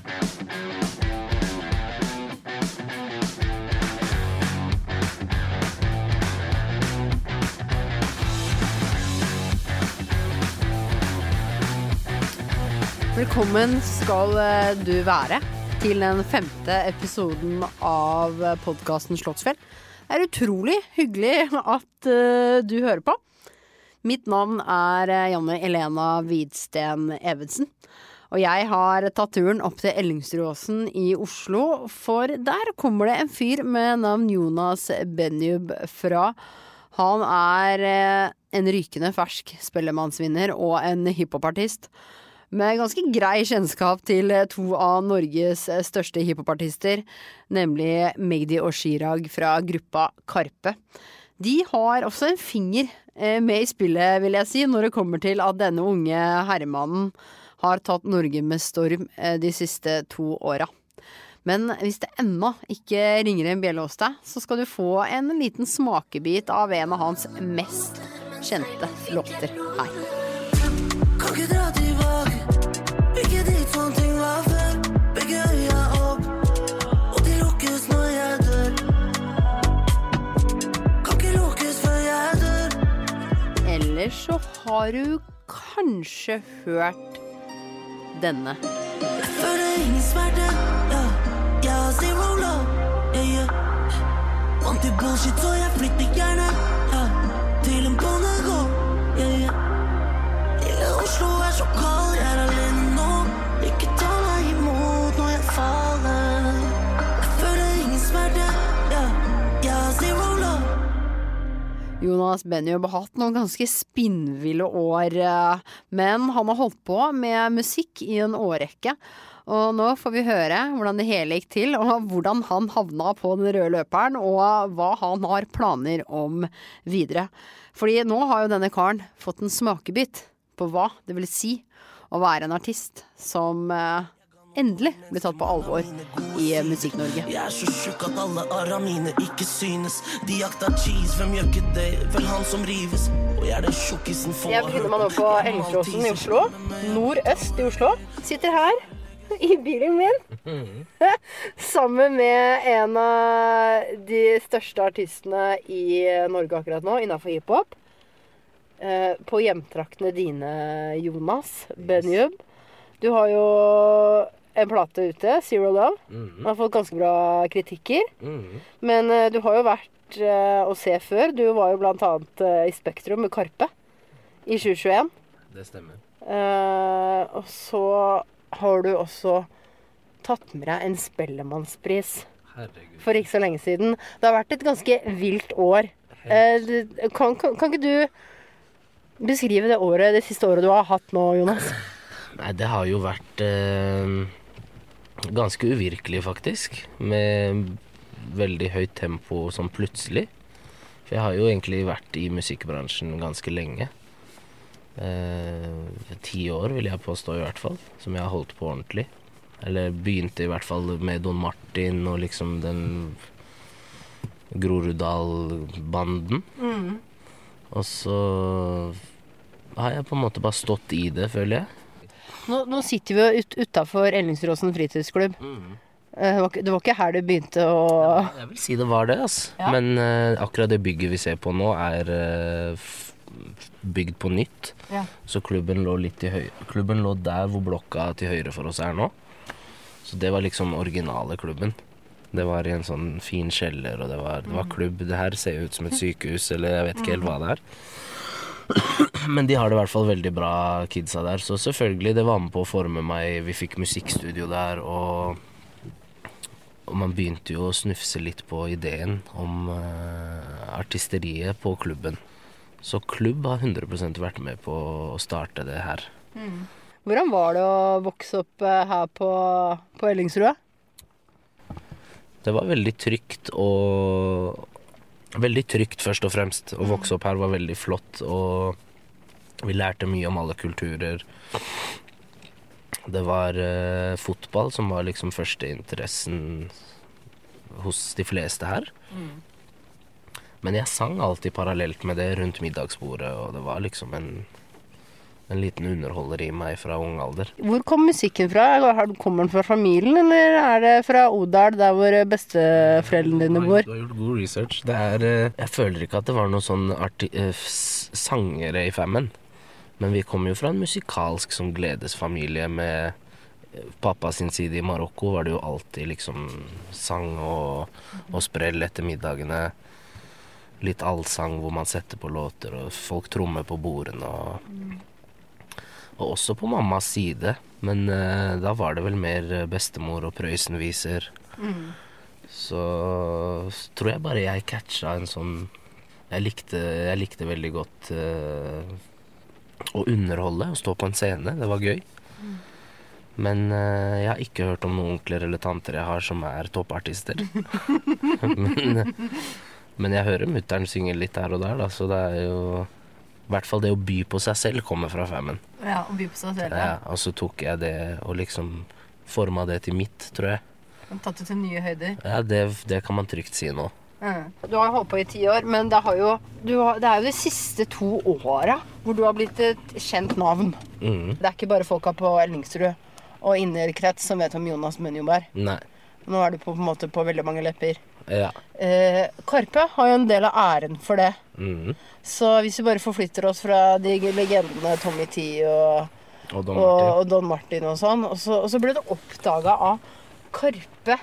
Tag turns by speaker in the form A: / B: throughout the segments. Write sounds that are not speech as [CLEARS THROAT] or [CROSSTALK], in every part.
A: Velkommen skal eh, du være til den femte episoden av podkasten Slottsfjell. Det er utrolig hyggelig at eh, du hører på. Mitt navn er eh, Janne Elena Hvidsten Evensen. Og jeg har tatt turen opp til Ellingsrudåsen i Oslo, for der kommer det en fyr med navn Jonas Benjub fra. Han er eh, en rykende fersk spellemannsvinner og en hiphopartist med ganske grei kjennskap til to av Norges største hiphopartister, nemlig Magdi og Chirag fra gruppa Karpe. De har også en finger eh, med i spillet, vil jeg si, når det kommer til at denne unge herremannen har tatt Norge med storm eh, de siste to åra. Men hvis det ennå ikke ringer en bjelle hos deg, så skal du få en liten smakebit av en av hans mest kjente låter her.
B: Kan ikke dra tilbake. Ikke dit ting var før. Begge øya opp.
A: Eller så har du kanskje hørt denne.
B: Til en bondegård yeah, yeah. Lille Oslo er så kald
A: Jonas Benjub har hatt noen ganske spinnville år, eh, men han har holdt på med musikk i en årrekke. Og nå får vi høre hvordan det hele gikk til, og hvordan han havna på den røde løperen, og hva han har planer om videre. Fordi nå har jo denne karen fått en smakebit på hva det vil si å være en artist som eh, endelig blir tatt på alvor i eh, Musikk-Norge.
B: Jeg er så tjukk at alle arra mine ikke synes De jakta cheese, hvem gjør ikke det? Vel han som rives Og jeg er den tjukkisen for
A: Jeg befinner meg nå på Ellingsråsen i Oslo. Nordøst i Oslo. Sitter her i bilen min [LAUGHS] sammen med en av de største artistene i Norge akkurat nå innafor hiphop. Eh, på hjemtraktene dine, Jonas Benjub. Du har jo en plate ute, Zero Love. Den har fått ganske bra kritikker. Men uh, du har jo vært uh, å se før. Du var jo blant annet eh, i Spektrum med Karpe i 2021.
C: Det stemmer.
A: Og så har du også tatt med deg en Spellemannspris
C: Herregud.
A: for ikke så lenge siden. Det har vært et ganske vilt år. Kan, kan, kan ikke du beskrive det året, det siste året du har hatt nå, Jonas? [LAUGHS]
C: Nei, det har jo vært eh, ganske uvirkelig, faktisk. Med veldig høyt tempo sånn plutselig. For jeg har jo egentlig vært i musikkbransjen ganske lenge. Eh, Ti år, vil jeg påstå, i hvert fall. Som jeg har holdt på ordentlig. Eller begynte i hvert fall med Don Martin og liksom den Groruddal-banden. Og så har jeg på en måte bare stått i det, føler jeg.
A: Nå, nå sitter vi jo ut, utafor Ellingsråsen fritidsklubb. Mm. Det var, det var ikke her du begynte å
C: Jeg vil si det var det, altså.
A: Ja.
C: Men uh, akkurat det bygget vi ser på nå, er uh, bygd på nytt.
A: Ja.
C: Så klubben lå litt til høyre Klubben lå der hvor blokka til høyre for oss er nå. Så det var liksom originale klubben. Det var i en sånn fin kjeller, og det var, det var klubb. Det her ser ut som et [LAUGHS] sykehus, eller jeg vet ikke helt hva det er. Men de har det i hvert fall veldig bra, kidsa der. Så selvfølgelig, det var med på å forme meg. Vi fikk musikkstudio der, og og man begynte jo å snufse litt på ideen om uh, artisteriet på klubben. Så klubb har 100% vært med på å starte det her.
A: Hvordan var det å vokse opp eh, her på, på Ellingsrud?
C: Det var veldig trygt og Veldig trygt, først og fremst. Å vokse opp her var veldig flott, og vi lærte mye om alle kulturer. Det var uh, fotball som var liksom førsteinteressen hos de fleste her. Men jeg sang alltid parallelt med det rundt middagsbordet, og det var liksom en En liten underholder i meg fra ung alder.
A: Hvor kom musikken fra? Kommer den fra familien, eller er det fra Odal, der hvor besteforeldrene dine bor?
C: Du har gjort god research. Det er eh, Jeg føler ikke at det var noen sånn arti eh, sangere i Fammen. Men vi kommer jo fra en musikalsk sånn gledesfamilie med eh, Pappa sin side i Marokko var det jo alltid liksom sang og, og sprell etter middagene. Litt allsang hvor man setter på låter, og folk trommer på bordene. Og, og også på mammas side. Men eh, da var det vel mer bestemor og Prøysen-viser. Så s- tror jeg bare jeg catcha en sånn Jeg likte, jeg likte veldig godt eh, å underholde, å stå på en scene. Det var gøy. Men uh, jeg har ikke hørt om noen onkler eller tanter jeg har som er toppartister. [LAUGHS] men, men jeg hører mutter'n synge litt der og der, da, så det er jo I hvert fall det å by på seg selv kommer fra Fammen.
A: Ja, å by på seg selv.
C: Ja, og så tok jeg det og liksom forma det til mitt, tror jeg.
A: Tatt det til nye høyder.
C: Ja, det, det kan man trygt si nå.
A: Du har holdt på i ti år, men det, har jo, du har, det er jo de siste to åra hvor du har blitt et kjent navn.
C: Mm.
A: Det er ikke bare folka på Ellingsrud og innerkrets som vet om Jonas Munjoberg.
C: Nei.
A: Nå er du på, på en måte på veldig mange lepper.
C: Ja.
A: Eh, Karpe har jo en del av æren for det.
C: Mm.
A: Så hvis vi bare forflytter oss fra de legendene Tommy T og,
C: Og Don
A: og,
C: Martin.
A: og Don Martin og sånn, og så, og så ble det oppdaga av Karpe.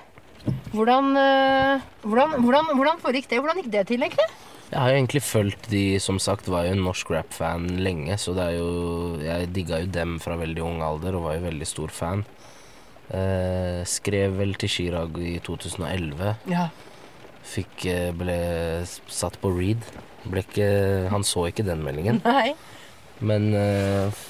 A: Hvordan, eh, hvordan, hvordan, hvordan foregikk det? Hvordan gikk det til, egentlig?
C: Jeg har jo egentlig fulgt de, som sagt, var jo en norsk rap-fan lenge, så det er jo Jeg digga jo dem fra veldig ung alder og var jo veldig stor fan. Eh, skrev vel til Chirag i 2011.
A: Ja.
C: Fikk eh, Ble satt på read. Ble ikke Han så ikke den meldingen.
A: Nei.
C: Men eh,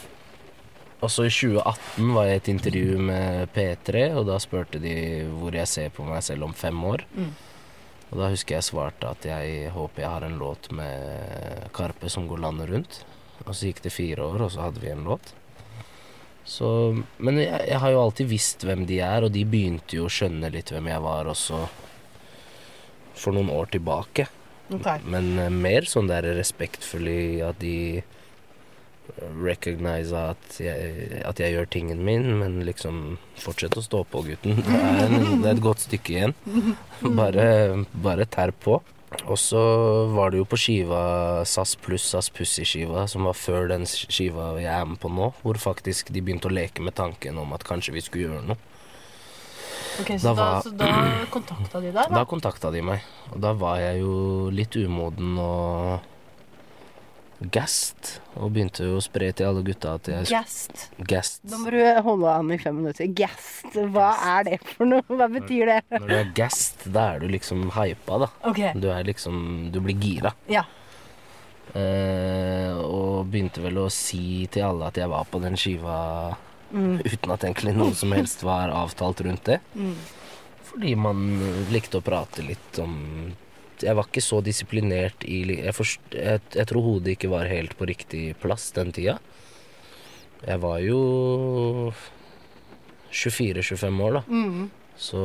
C: også i 2018 var jeg i et intervju med P3, og da spurte de hvor jeg ser på meg selv om fem år.
A: Mm.
C: Og da husker jeg svarte at jeg håper jeg har en låt med Karpe som går landet rundt. Og så gikk det fire år, og så hadde vi en låt. Så, men jeg, jeg har jo alltid visst hvem de er, og de begynte jo å skjønne litt hvem jeg var også for noen år tilbake.
A: Okay.
C: Men eh, mer sånn der respektfulle at de recognize at jeg, at jeg gjør tingen min, men liksom fortsett å stå på, gutten. Det er, en, det er et godt stykke igjen. [LAUGHS] Bare, bare terr på. Og så var det jo på skiva SAS pluss SAS Pussy-skiva, som var før den skiva jeg er med på nå, hvor faktisk de begynte å leke med tanken om at kanskje vi skulle gjøre noe.
A: Ok, så,
C: Da
A: da,
C: var-
A: så da kontakta de deg, da?
C: Da kontakta de meg, og da var jeg jo litt umoden og gassed, og begynte jo å spre til alle gutta at jeg
A: Gast.
C: Gast.
A: Da må du holde an i fem minutter. Gast, hva er det for noe? Hva betyr det?
C: Når du er gast, da er du liksom hypa, da.
A: Okay.
C: Du er liksom Du blir gira.
A: ja.
C: Eh, og begynte vel å si til alle at jeg var på den skiva uten at egentlig noe som helst var avtalt rundt det. Fordi man likte å prate litt om Jeg var ikke så disiplinert i Jeg, forst, jeg, jeg tror hodet ikke var helt på riktig plass den tida. Jeg var jo 24-25 år, da.
A: Mm.
C: Så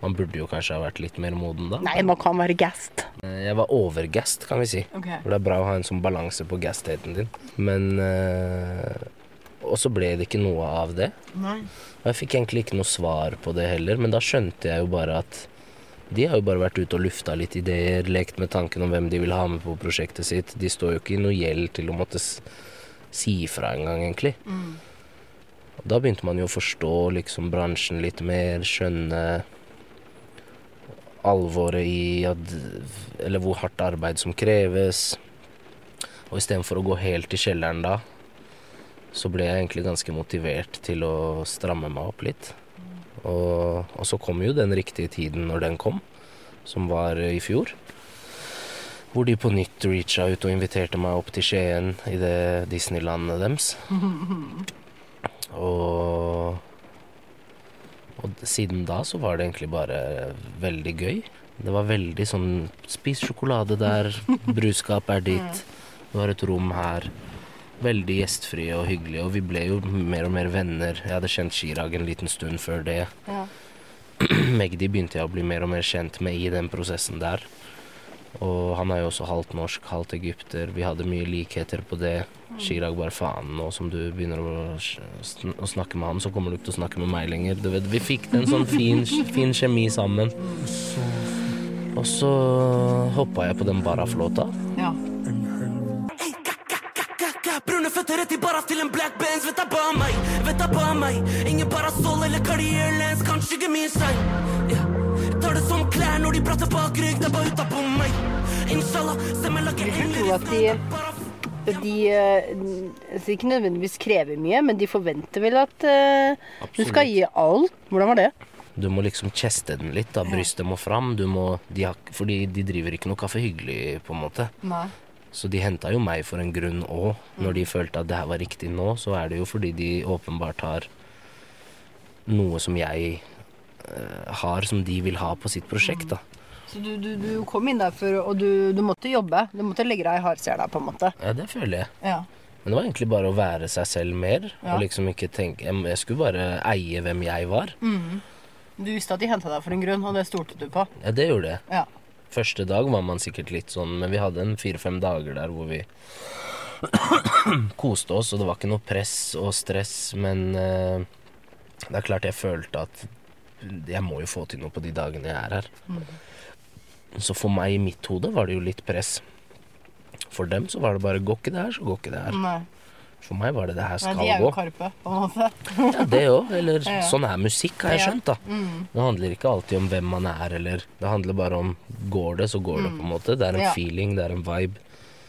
C: man burde jo kanskje ha vært litt mer moden da.
A: Nei, man kan være gassed.
C: Eh, Jeg var overgassed, kan vi si.
A: Okay.
C: For det er bra å ha en sånn balanse på gasstaten din. Men øh, Og så ble det ikke noe av det.
A: Nei.
C: Og jeg fikk egentlig ikke noe svar på det heller, men da skjønte jeg jo bare at de har jo bare vært ute og lufta litt ideer, lekt med tanken om hvem de vil ha med på prosjektet sitt. De står jo ikke i noe gjeld til å måtte si ifra engang, egentlig. Og da begynte man jo å forstå liksom bransjen litt mer, skjønne alvoret i at Eller hvor hardt arbeid som kreves. Og istedenfor å gå helt i kjelleren da, så ble jeg egentlig ganske motivert til å stramme meg opp litt. Og, og så kom jo den riktige tiden når den kom, som var i fjor. Hvor de på nytt reacha ut og inviterte meg opp til Skien i det Disneylandet deres. Og, og siden da så var det egentlig bare veldig gøy. Det var veldig sånn Spis sjokolade der, [LAUGHS] bruskap er ditt. Du har et rom her. Veldig gjestfrie og hyggelige, og vi ble jo mer og mer venner. Jeg hadde kjent Chirag en liten stund før det.
A: Ja. [CLEARS THROAT]
C: Magdi begynte jeg å bli mer og mer kjent med i den prosessen der. Og han er jo også halvt norsk, halvt egypter. Vi hadde mye likheter på det. Chirag bare faen, nå som du begynner å, sn- å snakke med han, så kommer du ikke til å snakke med meg lenger. Du vet, vi fikk en sånn fin, [LAUGHS] fin kjemi sammen. Og så hoppa jeg på den Baraf-låta.
A: Jeg at de, de eh, altså ikke nødvendigvis krever mye, men de forventer vel at uh, du skal gi alt. Hvordan var det?
C: Du må liksom kjeste den litt, da. Brystet må fram. Du må, de har, fordi de driver ikke noe kaffe hyggelig, på en måte.
A: Nei.
C: Så de henta jo meg for en grunn òg. Når de følte at det her var riktig nå, så er det jo fordi de åpenbart har noe som jeg uh, har, som de vil ha på sitt prosjekt, da.
A: Så du, du, du kom inn der for, og du, du måtte jobbe. Du måtte legge deg i hardsela, på en måte.
C: Ja, det føler jeg.
A: Ja.
C: Men det var egentlig bare å være seg selv mer.
A: Ja.
C: Og liksom ikke tenke Jeg, skulle bare eie hvem jeg var.
A: Du visste at de henta deg for en grunn, og det stolte du på.
C: Ja, det gjorde jeg.
A: Ja.
C: Første dag var man sikkert litt sånn, men vi hadde en fire-fem dager der hvor vi [CLEARS THROAT] koste oss, og det var ikke noe press og stress, men uh, det er klart jeg følte at jeg må jo få til noe på de dagene jeg er her. Så for meg i mitt hode var det jo litt press. For dem så var det bare går ikke det her, så går ikke det her.
A: Nei.
C: For meg var det det her skal
A: de er jo
C: gå.
A: Karpe, på en måte. [LAUGHS]
C: Ja, det òg. Eller
A: Ja.
C: sånn er musikk, har jeg skjønt, da. Det handler ikke alltid om hvem man er, eller Det handler bare om går det, så går det, på en måte. Det er en
A: Ja.
C: feeling, det er en vibe.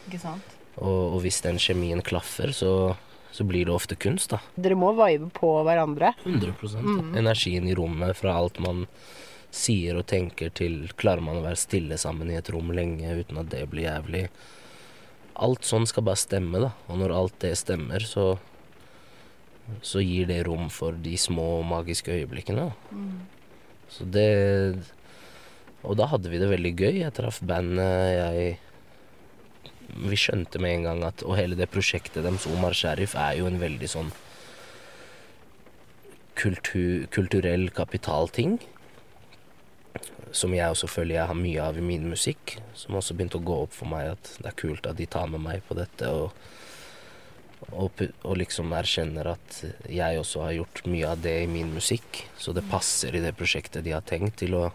A: Ikke sant?
C: Og, og hvis den kjemien klaffer, så, så blir det ofte kunst, da.
A: Dere må vibe på hverandre.
C: 100 Energien i rommet, fra alt man sier og tenker, til klarer man å være stille sammen i et rom lenge uten at det blir jævlig. Alt sånn skal bare stemme, da. Og når alt det stemmer, så så gir det rom for de små magiske øyeblikkene. Mm. Så det Og da hadde vi det veldig gøy. Jeg traff bandet, jeg Vi skjønte med en gang at Og hele det prosjektet deres, Omar Sharif, er jo en veldig sånn kultur, kulturell kapitalting. Som jeg også føler jeg har mye av i min musikk. Som også begynte å gå opp for meg at det er kult at de tar med meg på dette. Og, og, og liksom erkjenner at jeg også har gjort mye av det i min musikk. Så det passer i det prosjektet de har tenkt til å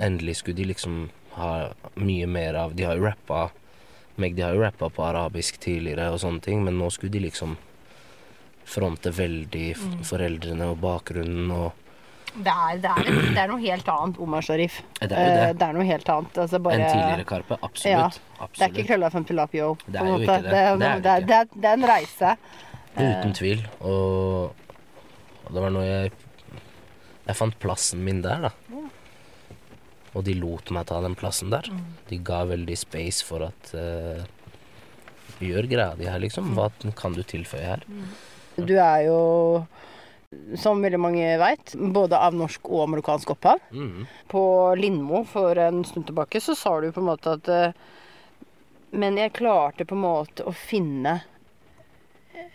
C: Endelig skulle de liksom ha mye mer av De har jo rappa Meg, de har jo rappa på arabisk tidligere og sånne ting, men nå skulle de liksom fronte veldig foreldrene og bakgrunnen og
A: Det er, det, er, det er noe helt annet, Omar Sharif.
C: Det er jo det.
A: Eh, det er noe helt annet. Altså bare,
C: En tidligere Karpe.
A: Ja,
C: Absolutt.
A: Det er ikke
C: Absolutt.
A: krølla from Pilapio.
C: Det er jo ikke det.
A: Det, er,
C: Det er
A: en reise.
C: Uten tvil. Og, og det var noe jeg Jeg fant plassen min der, da. Og de lot meg ta den plassen der. De ga veldig space for at uh, Gjør greia di her, liksom. Hva kan du tilføye her?
A: Du er jo, som veldig mange veit, både av norsk og amerikansk opphav.
C: Mhm.
A: På Lindmo for en stund tilbake så sa du på en måte at eh, Men jeg klarte på en måte å finne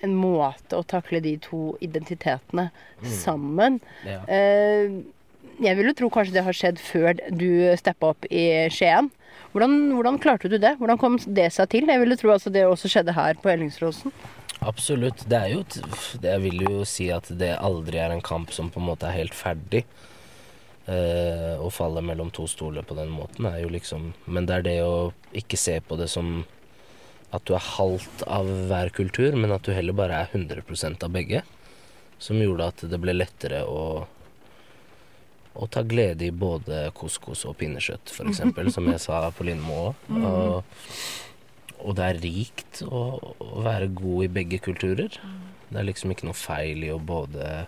A: en måte å takle de to identitetene sammen.
C: Ja.
A: Eh, jeg vil jo tro kanskje det har skjedd før du steppa opp i Skien. Hvordan, hvordan klarte du det? Hvordan kom det seg til? Jeg ville tro altså det også skjedde her på Ellingsråsen.
C: Absolutt. Det er jo det Jeg vil jo si at det aldri er en kamp som på en måte er helt ferdig. Eh, å falle mellom to stoler på den måten er jo liksom Men det er det å ikke se på det som at du er halvt av hver kultur, men at du heller bare er 100% av begge. Som gjorde at det ble lettere å å ta glede i både couscous og pinnekjøtt, f.eks., [LAUGHS] som jeg sa på Lindmo òg. Og, og det er rikt å, å være god i begge kulturer. Det er liksom ikke noe feil i å både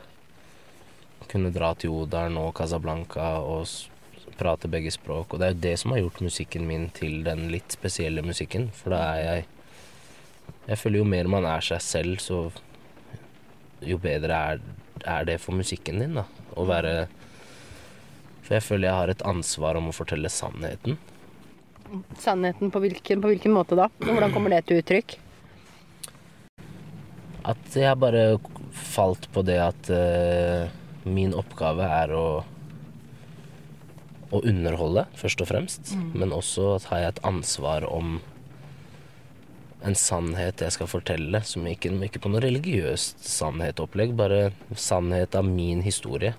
C: kunne dra til Odalen og Casablanca og prate begge språk. Og det er jo det som har gjort musikken min til den litt spesielle musikken. For da er jeg Jeg føler jo mer man er seg selv, så jo bedre er, er det for musikken din, da. Å være For jeg føler jeg har et ansvar om å fortelle sannheten.
A: Sannheten på hvilken, på hvilken måte da? Hvordan kommer det til uttrykk?
C: At jeg bare falt på det at uh, min oppgave er å å underholde, først og fremst. Men også at har jeg et ansvar om en sannhet jeg skal fortelle, som ikke, ikke på noe religiøst sannhetopplegg, bare sannhet av min historie.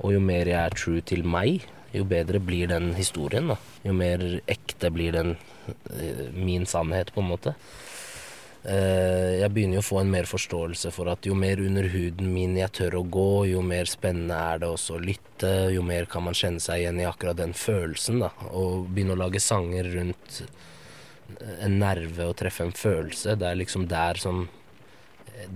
C: Og jo mer jeg er true til meg, jo bedre blir den historien. da. Jo mer ekte blir den eh, min sannhet, på en måte. Eh, jeg begynner jo å få en mer forståelse for at jo mer under huden min jeg tør å gå, jo mer spennende er det også å lytte, jo mer kan man kjenne seg igjen i akkurat den følelsen. da. Og begynne å lage sanger rundt en nerve og treffe en følelse. Det er liksom der som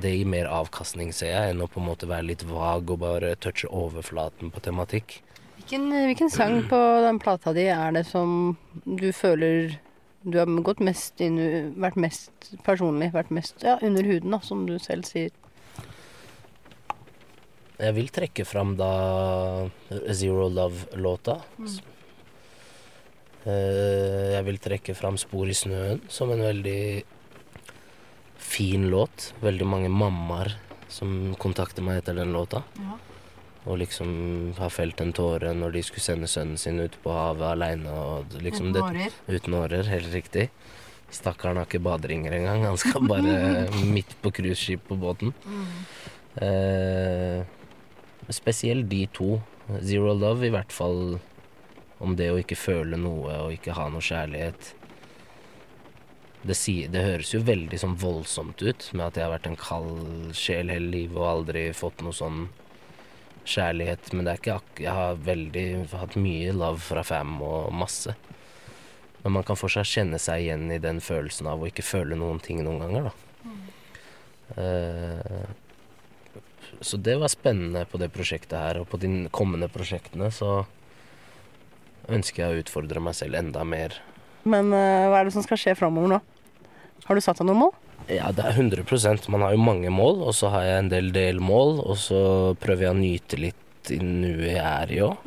C: Det gir mer avkastning, ser jeg, enn å på en måte være litt vag og bare touche overflaten på tematikk.
A: Hvilken, hvilken sang på den plata di er det som du føler du har gått mest inn, vært mest personlig, vært mest ja, under huden, da, som du selv sier?
C: Jeg vil trekke fram da Zero Love-låta. Mm. Jeg vil trekke fram Spor i snøen som en veldig fin låt. Veldig mange mammaer som kontakter meg etter den låta. Og liksom har felt en tåre når de skulle sende sønnen sin ut på havet aleine. Liksom det- Uten årer, helt riktig. Stakkaren har ikke baderinger engang. Han skal bare [LAUGHS] midt på cruiseskip på båten. Eh, spesielt de to. Zero Love, i hvert fall om det å ikke føle noe og ikke ha noe kjærlighet. Det, sier, det høres jo veldig sånn voldsomt ut med at jeg har vært en kald sjel hele livet og aldri fått noe sånn kjærlighet. Men det er ikke ak jeg har veldig hatt mye love fra fam og masse. Men man kan fortsatt kjenne seg igjen i den følelsen av å ikke føle noen ting noen ganger, da. Eh, så det var spennende på det prosjektet her, og på de kommende prosjektene så ønsker jeg å utfordre meg selv enda mer.
A: Men uh, hva er det som skal skje framover nå? Har du satt deg noen mål?
C: Ja, det er 100% Man har jo mange mål, og så har jeg en del delmål, og så prøver jeg å nyte litt i nuet jeg er i òg.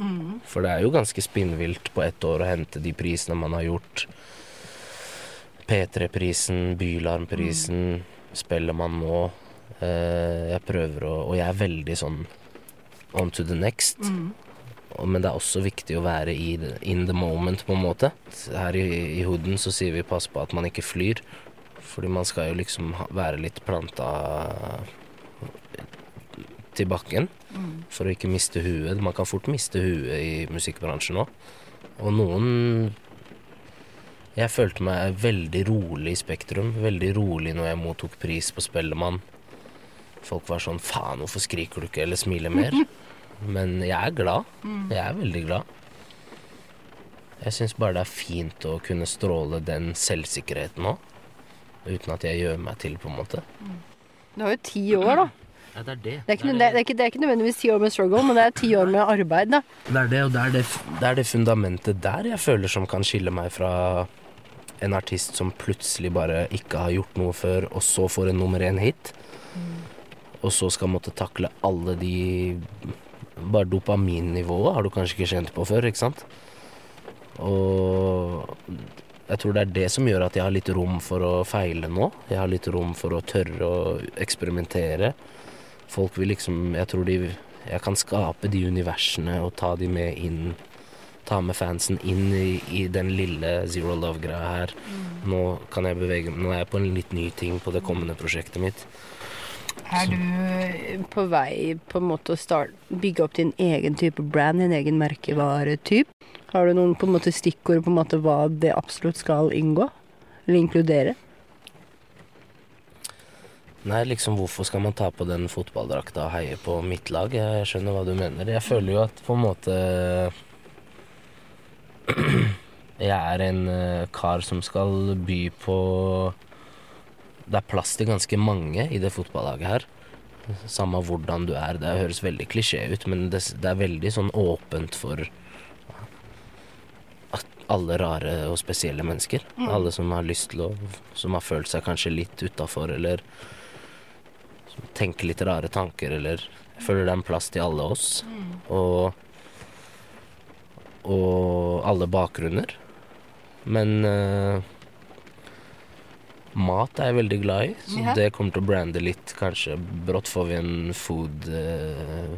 C: For det er jo ganske spinnvilt på ett år å hente de prisene man har gjort. P3-prisen, Bylarmprisen, spiller man nå. Eh, jeg prøver å Og jeg er veldig sånn on to the next. Mm. Men det er også viktig å være i in the moment, på en måte. Her i, i hooden så sier vi pass på at man ikke flyr. Fordi man skal jo liksom være litt planta til bakken for å ikke miste huet. Man kan fort miste huet i musikkbransjen òg. Og noen Jeg følte meg veldig rolig i Spektrum. Veldig rolig når jeg mottok pris på Spellemann. Folk var sånn Faen, hvorfor skriker du ikke eller smiler mer? [LAUGHS] Men jeg er glad. Jeg er veldig glad. Jeg syns bare det er fint å kunne stråle den selvsikkerheten òg. Uten at jeg gjør meg til, på en måte.
A: Du har jo ti år, da.
C: Ja, det er det.
A: Det er, ikke, det, er ikke, det er ikke nødvendigvis ti år med struggle, men det er ti år med arbeid, da.
C: Det er det, og det er det, det er det fundamentet der jeg føler som kan skille meg fra en artist som plutselig bare ikke har gjort noe før, og så får en nummer én hit. Og så skal måtte takle alle de Bare dopaminnivået har du kanskje ikke kjent på før, ikke sant? Og jeg tror det er det som gjør at jeg har litt rom for å feile nå. Jeg har litt rom for å tørre å eksperimentere. Folk vil liksom Jeg tror de Jeg kan skape de universene og ta de med inn Ta med fansen inn i, i den lille Zero Love-greia her. Nå kan jeg bevege Nå er jeg på en litt ny ting på det kommende prosjektet mitt.
A: Er du på vei på en måte å start, bygge opp din egen type brand, din egen merkevaretyp? Har du noen på en måte stikkord på en måte hva det absolutt skal inngå? Eller inkludere?
C: Nei, liksom hvorfor skal man ta på den fotballdrakta og heie på mitt lag? Jeg skjønner hva du mener. Jeg føler jo at på en måte [CLEARS THROAT] Jeg er en eh, kar som skal by på Det er plass til ganske mange i det fotballaget her. Samme hvordan du er. Det høres veldig klisjé ut, men det, er veldig sånn åpent for alle rare og spesielle mennesker. Alle som har lyst til å Som har følt seg kanskje litt utafor, eller som tenker litt rare tanker, eller Jeg føler det er en plass til alle oss. Og Og alle bakgrunner. Men uh, mat er jeg veldig glad i, så
A: yeah.
C: det kommer til å brande litt. Kanskje brått får vi en food eh,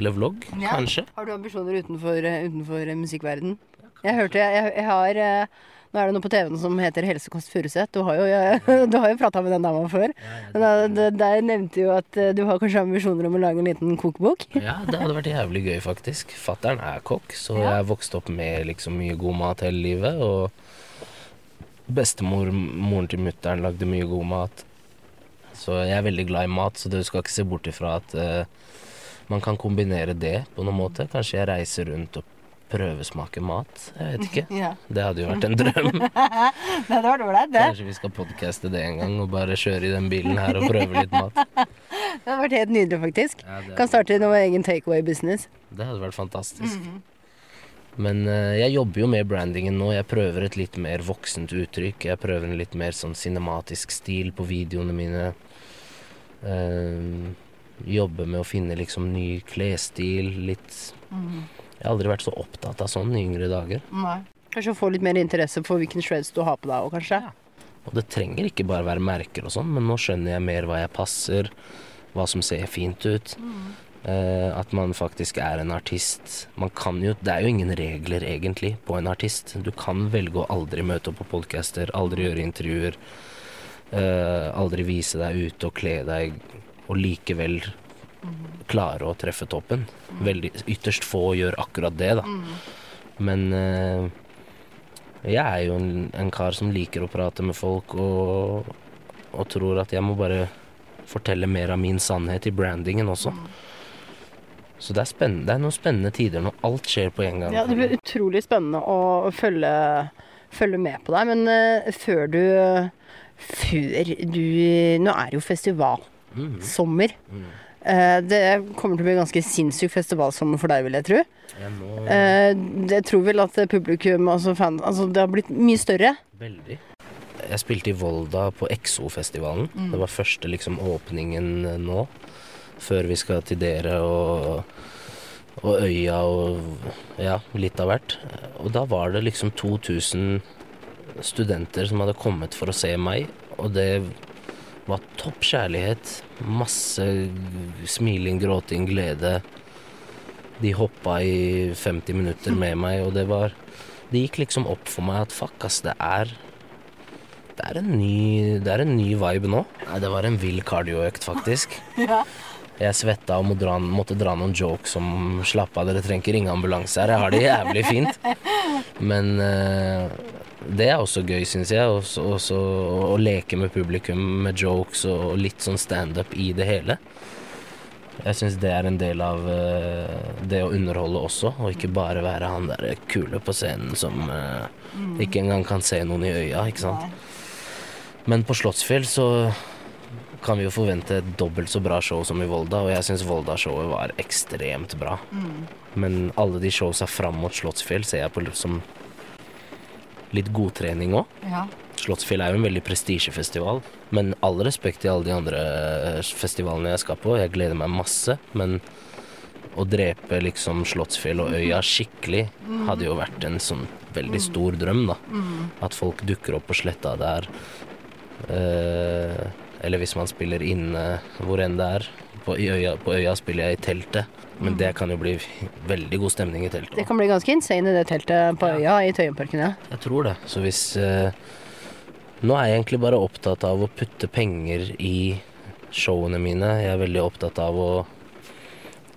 C: eller vlogg,
A: Ja.
C: kanskje.
A: Har du ambisjoner utenfor, eh, utenfor musikkverden? Jeg hørte jeg, jeg har eh, Nå er det noe på TV-en som heter Helsekost Furuset. Du har jo, [LAUGHS] jo prata med den dama før. Men da, da- der nevnte jo at eh, du har kanskje ambisjoner om å lage en liten kokebok. [LAUGHS]
C: Ja, det hadde vært jævlig gøy, faktisk. Fattern er kokk, så
A: Ja.
C: jeg vokste opp med liksom mye god mat hele livet. Og bestemor, moren til mutter'n, lagde mye god mat. Så jeg er veldig glad i mat, så du skal ikke se bort ifra at uh, man kan kombinere det på noen måte. Kanskje jeg reiser rundt og prøvesmaker mat. Jeg vet ikke. [LAUGHS]
A: Ja.
C: Det hadde jo vært en drøm. [LAUGHS]
A: Det hadde vært ålreit, det.
C: Kanskje vi skal podcaste det en gang og bare kjøre i den bilen her og prøve litt mat. [LAUGHS]
A: Det hadde vært helt nydelig, faktisk.
C: Ja,
A: Kan starte noe egen takeaway-business.
C: det hadde vært fantastisk. Men uh, jeg jobber jo med brandingen nå. Jeg prøver et litt mer voksent uttrykk. Jeg prøver en litt mer sånn cinematisk stil på videoene mine. Uh, jobber med å finne liksom ny klesstil. Litt Jeg har aldri vært så opptatt av sånn i yngre dager.
A: Kanskje få litt mer interesse for hvilken shreds du har på deg òg, kanskje.
C: Og det trenger ikke bare være merker og sånn, men nå skjønner jeg mer hva jeg passer, hva som ser fint ut. Eh, at man faktisk er en artist. Man kan jo, det er jo ingen regler egentlig på en artist. Du kan velge å aldri møte opp på podcaster, aldri gjøre intervjuer. eh, aldri vise deg ute og kle deg, og likevel klare å treffe toppen. Veldig, ytterst få gjør akkurat det, da. Men eh, jeg er jo en, en kar som liker å prate med folk, og, og tror at jeg må bare fortelle mer av min sannhet i brandingen også. Så det er, det er noen spennende tider når alt skjer på en gang.
A: Ja, det blir utrolig spennende å følge, følge med på deg. Men uh, før du Før du Nå er det jo festivalsommer.
C: Mm.
A: Eh, det kommer til å bli en ganske sinnssyk festivalsommer for deg, vil jeg tro.
C: Jeg må
A: Eh, jeg tror vel at publikum, altså fan, altså det har blitt mye større.
C: Veldig. Jeg spilte i Volda på Exo-festivalen. Det var første liksom åpningen eh, nå. Før vi skal til dere og, og Øya og ja, litt av hvert. Og da var det liksom 2000 studenter som hadde kommet for å se meg. Og det var topp kjærlighet. Masse smiling, gråting, glede. De hoppa i 50 minutter med meg, og det var Det gikk liksom opp for meg at fuck, ass, det er det er, en ny, det er en ny vibe nå. Nei, det var en vill kardioøkt, faktisk. [LAUGHS] Jeg svetta og må dra, måtte dra noen jokes som 'slapp av, dere trenger ikke ringe ambulanse her'. Jeg har det jævlig fint. [LAUGHS] Men eh, det er også gøy, syns jeg. Også, også å leke med publikum med jokes og litt sånn standup i det hele. Jeg syns det er en del av eh, det å underholde også, og ikke bare være han der kule på scenen som eh, ikke engang kan se noen i øya, ikke sant. Men på Slottsfjell så kan vi jo forvente et dobbelt så bra show som i Volda, og jeg syns Volda-showet var ekstremt bra. Men alle de showsa fram mot Slottsfjell ser jeg på som litt godtrening òg.
A: Ja.
C: Slottsfjell er jo en veldig prestisjefestival, men all respekt til alle de andre eh, festivalene jeg skal på. Jeg gleder meg masse, men å drepe liksom Slottsfjell og Øya skikkelig hadde jo vært en sånn veldig stor drøm, da. At folk dukker opp på sletta der. Eh, eller hvis man spiller inne hvor enn det er. På, øya, på Øya spiller jeg i teltet, men det kan jo bli veldig god stemning i teltet.
A: Det kan bli ganske insane i det teltet på øya i Tøyenparken. Ja.
C: Jeg tror det. Så hvis eh, Nå er jeg egentlig bare opptatt av å putte penger i showene mine. Jeg er veldig opptatt av å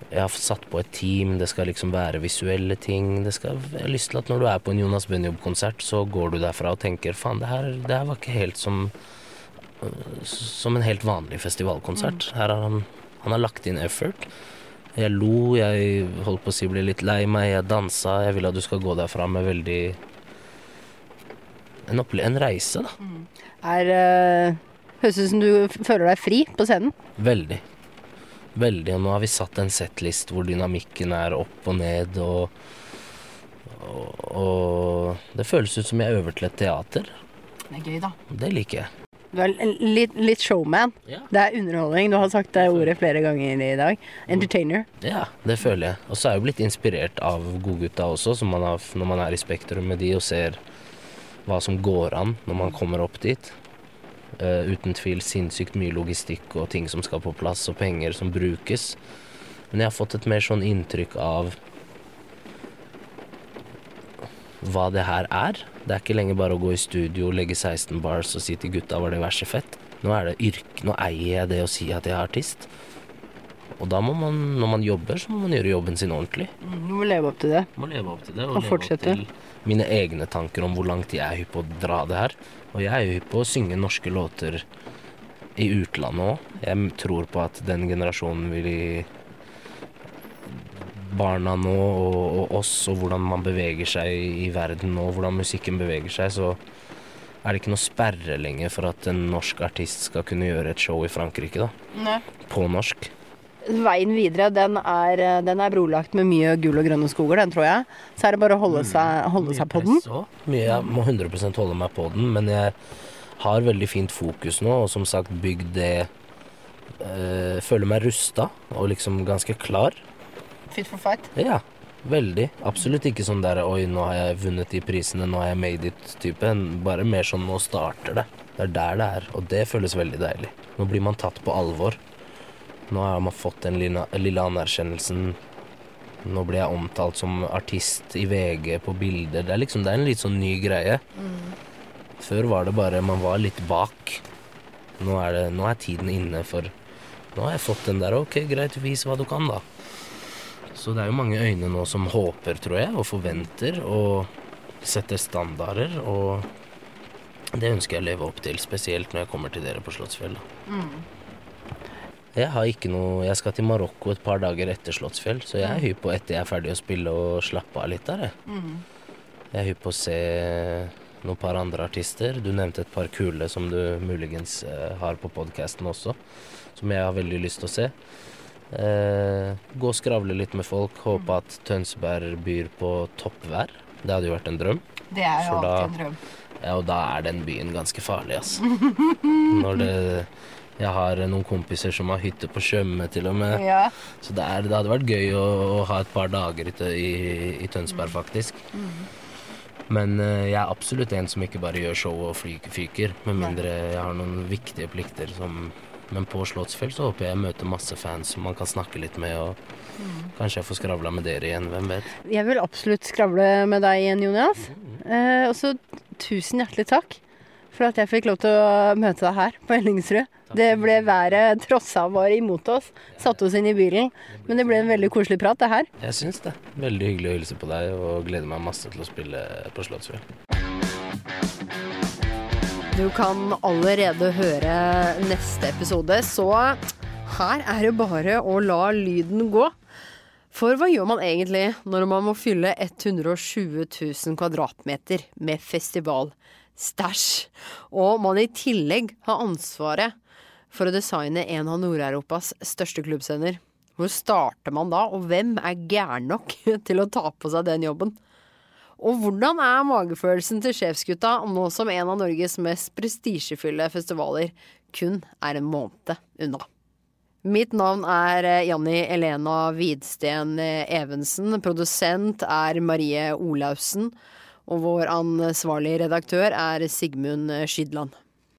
C: Jeg har satt på et team, det skal liksom være visuelle ting. Det skal, jeg har lyst til at når du er på en Jonas Benjob-konsert, så går du derfra og tenker faen, det det her var ikke helt som som en helt vanlig festivalkonsert. Her har han, han har lagt inn effort. Jeg lo, jeg holdt på å si ble litt lei meg, jeg dansa. Jeg vil at du skal gå derfra med veldig en, en reise, da.
A: Er uh, Høres ut som du føler deg fri på scenen.
C: Veldig. Veldig. Og nå har vi satt en settlist hvor dynamikken er opp og ned, og, og, og det føles ut som jeg øver til et teater.
A: Det er gøy, da.
C: Det liker jeg.
A: Du er litt, litt showman.
C: Ja.
A: Det er underholdning. Du har sagt det ordet flere ganger i dag. Entertainer.
C: Ja, det føler jeg. Og så er jeg jo blitt inspirert av godgutta også, som man har, når man er i Spektrum med de og ser hva som går an når man kommer opp dit. Uh, uten tvil sinnssykt mye logistikk og ting som skal på plass, og penger som brukes. Men jeg har fått et mer sånn inntrykk av hva det her er. Det er ikke lenger bare å gå i studio, legge 16 bars og si til gutta var det verset fett. Nå er det yrke, nå eier jeg det å si at jeg er artist. Og da må man, når man jobber, så må man gjøre jobben sin ordentlig.
A: Du må leve opp til det.
C: Må leve opp til det, og,
A: Og fortsette.
C: mine egne tanker om hvor langt jeg er hypp på å dra det her. Og jeg er jo hypp på å synge norske låter i utlandet òg. Jeg tror på at den generasjonen vil Barna nå og, og oss, og hvordan man beveger seg i verden og hvordan musikken beveger seg, så er det ikke noe sperre lenger for at en norsk artist skal kunne gjøre et show i Frankrike, da. På norsk.
A: Veien videre, den er, den er brolagt med mye gull og grønne skoger, den tror jeg. Så er det bare å holde seg, holde seg på den.
C: Mye, jeg må 100% holde meg på den, men jeg har veldig fint fokus nå, og som sagt bygd det øh, Føler meg rusta og liksom ganske klar.
A: Fit for fight.
C: Ja, veldig. Absolutt ikke sånn der Oi, nå har jeg vunnet de prisene, nå har jeg made it-type. Bare mer sånn nå starter det. Det er der det er, og det føles veldig deilig. Nå blir man tatt på alvor. Nå har man fått den lille, lille anerkjennelsen. Nå blir jeg omtalt som artist i VG på bilder. Det er liksom, det er en litt sånn ny greie. Før var det bare man var litt bak. Nå er, det, nå er tiden inne for Nå har jeg fått den der Ok, greit, vis hva du kan, da. Så det er jo mange øyne nå som håper, tror jeg, og forventer og setter standarder. Og det ønsker jeg å leve opp til, spesielt når jeg kommer til dere på Slottsfjell. Mm. Jeg har ikke noe Jeg skal til Marokko et par dager etter Slottsfjell, så jeg er hypp på etter jeg er ferdig å spille og slappe av litt der, jeg. Jeg er hypp på å se noen par andre artister. Du nevnte et par kule som du muligens eh, har på podkasten også, som jeg har veldig lyst til å se. Eh, gå og skravle litt med folk. Håpe at Tønsberg byr på toppvær. Det hadde jo vært en drøm.
A: Det er
C: For da-
A: en drøm.
C: Ja, og da er den byen ganske farlig, altså. [LAUGHS] Når det Jeg har noen kompiser som har hytte på Tjøme, til og med.
A: Ja.
C: Så det, er, det hadde vært gøy å, å ha et par dager i, i, Tønsberg, faktisk. Men eh, jeg er absolutt en som ikke bare gjør show og fyker, med mindre jeg har noen viktige plikter som Men på Slottsfjell så håper jeg jeg møter masse fans som man kan snakke litt med, og kanskje jeg får skravla med dere igjen, hvem vet.
A: Jeg vil absolutt skravle med deg igjen, Jonas. Eh, og så tusen hjertelig takk for at jeg fikk lov til å møte deg her på Ellingsrud. Det ble været trossa var imot oss. Satte oss inn i bilen. Men det ble en veldig koselig prat, det her.
C: Jeg syns det. Veldig hyggelig å hilse på deg, og gleder meg masse til å spille på Slottsfjell.
A: Du kan allerede høre neste episode, så her er det bare å la lyden gå. For hva gjør man egentlig når man må fylle 120 000 kvadratmeter med festivalstæsj, og man i tillegg har ansvaret for å designe en av Nord-Europas største klubbscener? Hvor starter man da, og hvem er gæren nok [LAUGHS] til å ta på seg den jobben? Og hvordan er magefølelsen til sjefsgutta nå som en av Norges mest prestisjefylle festivaler kun er en måned unna? Mitt navn er eh, Janni Elena Hvidsten eh, Evensen. Produsent er Marie Olaussen. Og vår ansvarlige redaktør er Sigmund Skydland.